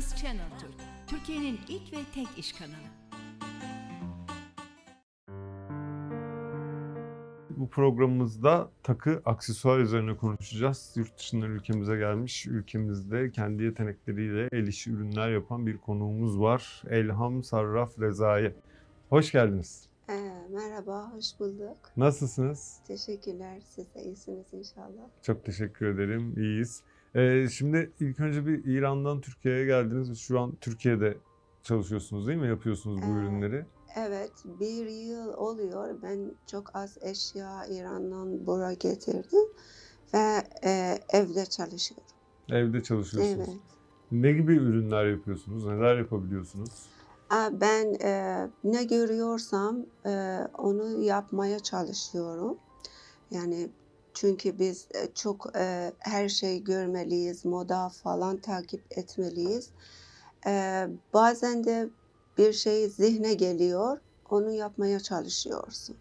Finans Channel Türk, Türkiye'nin ilk ve tek iş kanalı. Bu programımızda takı, aksesuar üzerine konuşacağız. Yurt dışından ülkemize gelmiş, ülkemizde kendi yetenekleriyle el işi ürünler yapan bir konuğumuz var. Elham Sarraf Rezai. Hoş geldiniz. Ee, merhaba, hoş bulduk. Nasılsınız? Teşekkürler, siz de iyisiniz inşallah. Çok teşekkür ederim, iyiyiz. Ee, şimdi ilk önce bir İran'dan Türkiye'ye geldiniz. Şu an Türkiye'de çalışıyorsunuz değil mi? Yapıyorsunuz bu Evet. ürünleri. Evet, bir yıl oluyor. Ben çok az eşya İran'dan buraya getirdim ve e, evde çalışıyorum. Evde çalışıyorsunuz. Evet. Ne gibi ürünler yapıyorsunuz? Neler yapabiliyorsunuz? Ben e, ne görüyorsam e, onu yapmaya çalışıyorum. Yani çünkü biz e, çok e, her şey görmeliyiz, moda falan takip etmeliyiz. E, bazen de bir şey zihne geliyor, onu yapmaya çalışıyorsun.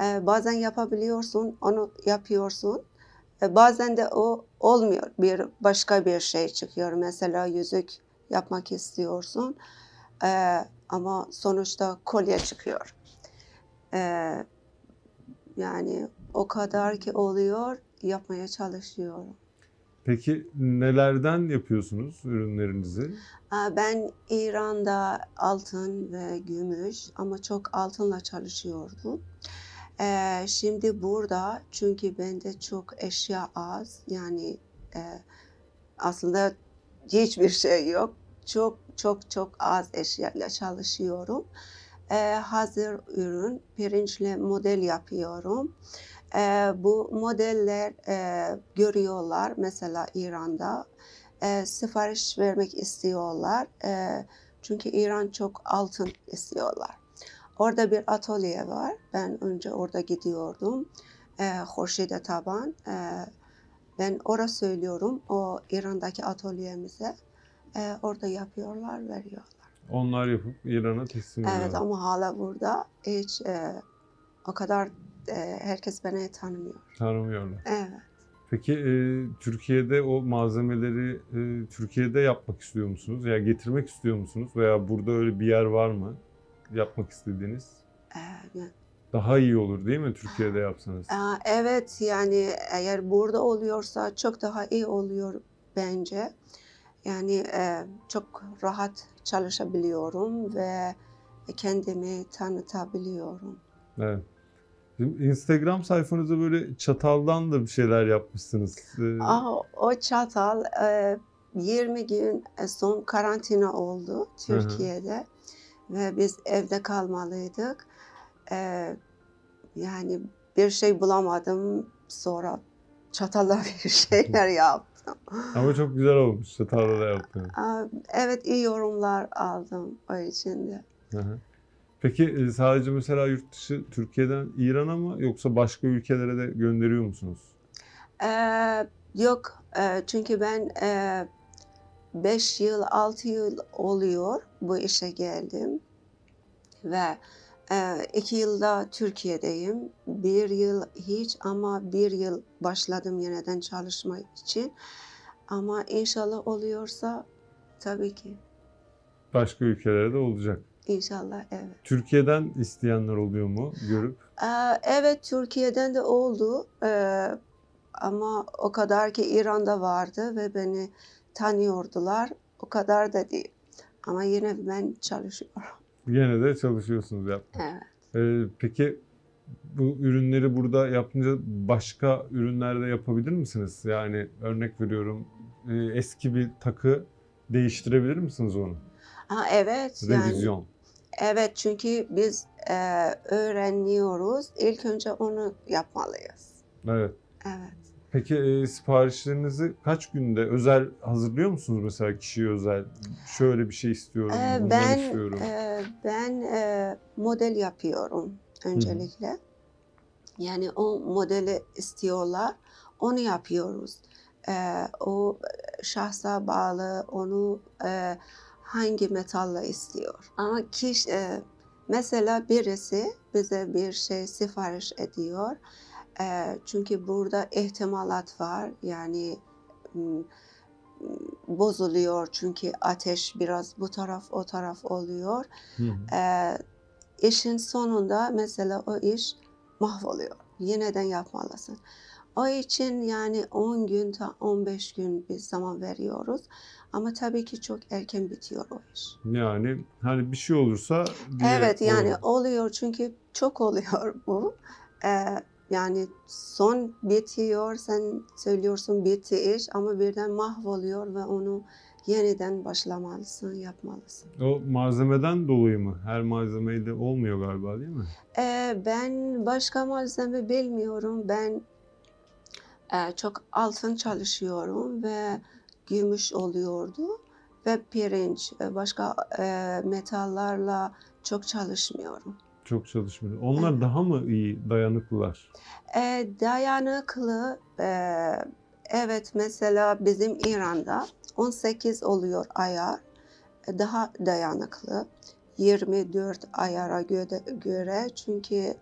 E, bazen yapabiliyorsun, onu yapıyorsun. E, bazen de o olmuyor, bir başka bir şey çıkıyor. Mesela yüzük yapmak istiyorsun. Ee, ama sonuçta kolye çıkıyor. Ee, yani o kadar ki oluyor, yapmaya çalışıyorum. Peki nelerden yapıyorsunuz ürünlerinizi? Ben İran'da altın ve gümüş ama çok altınla çalışıyordum. Ee, şimdi burada çünkü bende çok eşya az yani e, aslında hiçbir şey yok. Çok çok çok az eşyayla çalışıyorum. Ee, hazır ürün, pirinçle model yapıyorum. Ee, bu modeller e, görüyorlar mesela İran'da. E, sipariş vermek istiyorlar. E, çünkü İran çok altın istiyorlar. Orada bir atölye var. Ben önce orada gidiyordum. E, Horşide Taban. E, ben orada söylüyorum o İran'daki atölyemize. E, orada yapıyorlar, veriyorlar. Onlar yapıp İran'a teslim ediyorlar. Evet ama hala burada hiç e, o kadar e, herkes beni tanımıyor. Tanımıyorlar. Evet. Peki e, Türkiye'de o malzemeleri e, Türkiye'de yapmak istiyor musunuz? Ya getirmek istiyor musunuz? Veya burada öyle bir yer var mı? Yapmak istediğiniz? E, yani Daha iyi olur değil mi Türkiye'de yapsanız? Evet yani eğer burada oluyorsa çok daha iyi oluyor bence. Yani e, çok rahat çalışabiliyorum ve kendimi tanıtabiliyorum. Evet. Instagram sayfanıza böyle çataldan da bir şeyler yapmışsınız. E, Aa, o çatal e, 20 gün son karantina oldu Türkiye'de ve biz evde kalmalıydık. E, yani bir şey bulamadım sonra çatalla bir şeyler yaptım. Ama çok güzel olmuş çatalla da yaptınız. Aa, Evet iyi yorumlar aldım o için de. Hı hı. Peki e, sadece mesela yurt dışı Türkiye'den İran'a mı yoksa başka ülkelere de gönderiyor musunuz? Ee, yok e, çünkü ben 5 yıl 6 yıl oluyor bu işe geldim ve 2 yılda Türkiye'deyim. Bir yıl hiç ama bir yıl başladım yeniden çalışma için. Ama inşallah oluyorsa tabii ki. Başka ülkelere de olacak. İnşallah evet. Türkiye'den isteyenler oluyor mu görüp? Ee, Evet Türkiye'den de oldu Ee, ama o kadar ki İran'da vardı ve beni tanıyordular. O kadar da değil. Ama yine ben çalışıyorum. Gene de çalışıyorsunuz yapmak. Evet. Ee, peki bu ürünleri burada yapınca başka ürünlerde yapabilir misiniz? Yani örnek veriyorum e, eski bir takı değiştirebilir misiniz onu? Ha, evet yani Revizyon. Evet çünkü biz e, öğreniyoruz. İlk önce onu yapmalıyız. Evet. Evet. Peki e, siparişlerinizi kaç günde özel hazırlıyor musunuz mesela kişiye özel? Şöyle bir şey istiyorum, Ee, ben istiyorum. e, ben e, model yapıyorum öncelikle. Yani o modeli istiyorlar, onu yapıyoruz. E, o şahsa bağlı, onu e, hangi metalla istiyor. Ama kişi, e, mesela birisi bize bir şey sipariş ediyor. E, çünkü burada ihtimalat var. Yani bozuluyor çünkü ateş biraz bu taraf o taraf oluyor. Hı hı. Ee, işin sonunda mesela o iş mahvoluyor. Yeniden yapmalısın. O için yani 10 gün ta 15 gün bir zaman veriyoruz. Ama tabii ki çok erken bitiyor o iş. Yani hani bir şey olursa diye Evet yani oluyor. oluyor çünkü çok oluyor bu. Ee, yani son bitiyor sen söylüyorsun bitti iş ama birden mahvoluyor ve onu yeniden başlamalısın, yapmalısın. O malzemeden dolayı mı? Her malzemeyle olmuyor galiba değil mi? Ee, ben başka malzeme bilmiyorum. Ben çok altın çalışıyorum ve gümüş oluyordu ve pirinç, başka e, metallarla çok çalışmıyorum. Çok çalışmıyor. Onlar daha mı iyi dayanıklılar? E, dayanıklı, e, evet mesela bizim İran'da 18 oluyor ayar, daha dayanıklı. 24 ayara göre, göre çünkü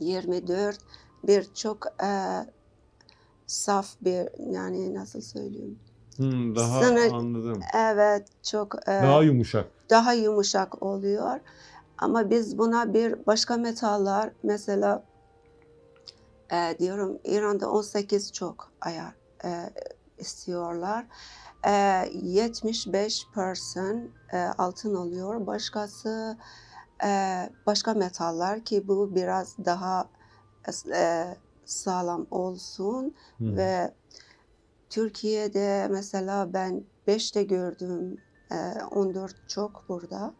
24 bir çok e, saf bir yani nasıl söyleyeyim? Hmm, daha Sana- anladım. Evet çok e, Daha yumuşak. daha yumuşak oluyor. Ama biz buna bir başka metallar mesela e, diyorum İran'da 18 çok ayar e, istiyorlar. E, 75% e, altın oluyor. Başkası e, başka metaller ki bu biraz daha e, sağlam olsun Hı. ve Türkiye'de mesela ben 5'te gördüm, e, 14 çok burada.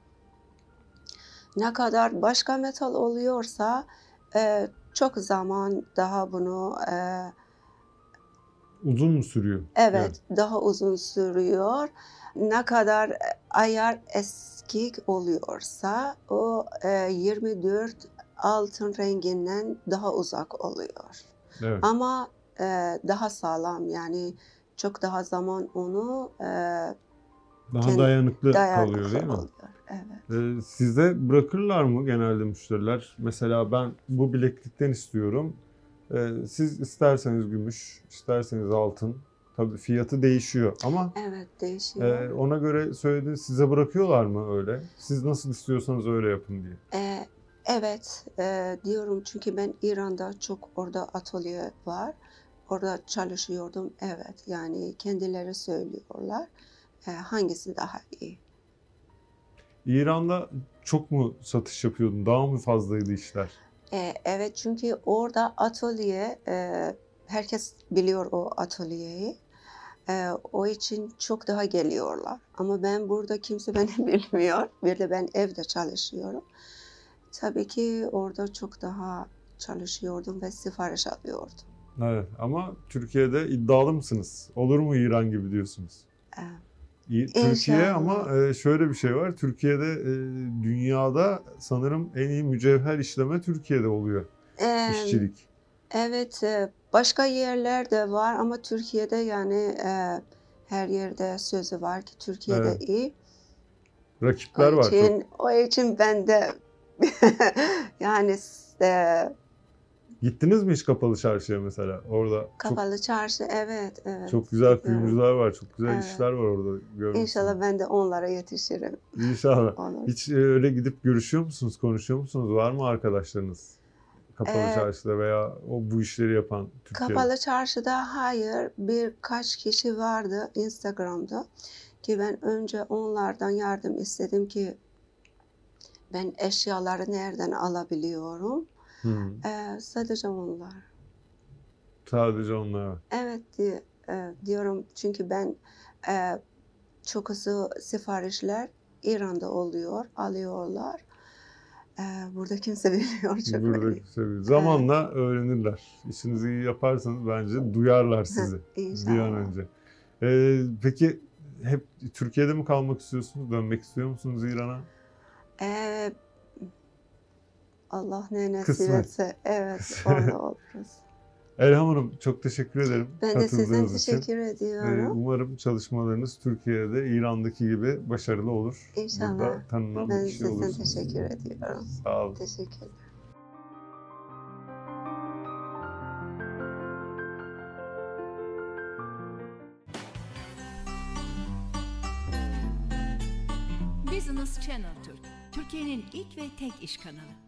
Ne kadar başka metal oluyorsa e, çok zaman daha bunu e, Uzun mu sürüyor? evet daha uzun sürüyor. Ne kadar ayar eski oluyorsa o e, 24 altın renginden daha uzak oluyor. Evet. Ama e, daha sağlam yani çok daha zaman onu e, Daha kendi- dayanıklı, dayanıklı kalıyor değil mi? oluyor. Evet. Ee, size bırakırlar mı genelde müşteriler? Mesela ben bu bileklikten istiyorum. Ee, siz isterseniz gümüş, isterseniz altın. Tabii fiyatı değişiyor ama Evet değişiyor. e, ona göre söylediğiniz size bırakıyorlar mı öyle? Siz nasıl istiyorsanız öyle yapın diye. E, evet e, diyorum çünkü ben İran'da çok orada atölye var. Orada çalışıyordum. Evet yani kendileri söylüyorlar. E, hangisi daha iyi? İran'da çok mu satış yapıyordun? Daha mı fazlaydı işler? E, evet çünkü orada atölye e, herkes biliyor o atölyeyi. E, o için çok daha geliyorlar. Ama ben burada kimse beni bilmiyor. Bir de ben evde çalışıyorum. Tabii ki orada çok daha çalışıyordum ve sipariş alıyordum. Evet ama Türkiye'de iddialı mısınız? Olur mu İran gibi diyorsunuz? E, İyi- Türkiye İnşallah. ama e, şöyle bir şey var. Türkiye'de e, dünyada sanırım en iyi mücevher işleme Türkiye'de oluyor. e, İşçilik. Evet, e, başka yerlerde var ama Türkiye'de yani her yerde sözü var ki Türkiye'de Evet. iyi. Rakipler o var çok. için, o için ben de yani e, Gittiniz mi hiç kapalı çarşıya mesela? Orada çok, kapalı çarşı evet evet. çok güzel kuyumcular var. Çok güzel Evet. işler var orada. görmüşsün. İnşallah ben de onlara yetişirim. İnşallah. Olur. Hiç e, öyle gidip görüşüyor musunuz, konuşuyor musunuz? Var mı arkadaşlarınız? Kapalı Ee, çarşıda veya o bu işleri yapan Türkiye'de. Kapalı çarşıda hayır birkaç kişi vardı Instagram'da ki ben önce onlardan yardım istedim ki ben eşyaları nereden alabiliyorum. Hı. Ee, sadece onlar. Sadece onlar. Evet di- e, diyorum çünkü ben e, çok hızlı siparişler İran'da oluyor, alıyorlar. E, burada kimse bilmiyor çok Burada kimse bilmiyor. Zamanla öğrenirler. İşinizi iyi yaparsanız bence duyarlar sizi bir an İnşallah. önce. Ee, peki hep Türkiye'de mi kalmak istiyorsunuz? Dönmek istiyor musunuz İran'a? Allah ne nasip etse evet orada oluruz. Elham Hanım çok teşekkür ederim Ben de için. teşekkür Ee, ediyorum. umarım çalışmalarınız Türkiye'de İran'daki gibi başarılı olur. İnşallah. Burada tanınan Ben bir kişi olursunuz. teşekkür ediyorum. Sağ olun. Teşekkür Business Türkiye'nin ilk ve tek iş kanalı.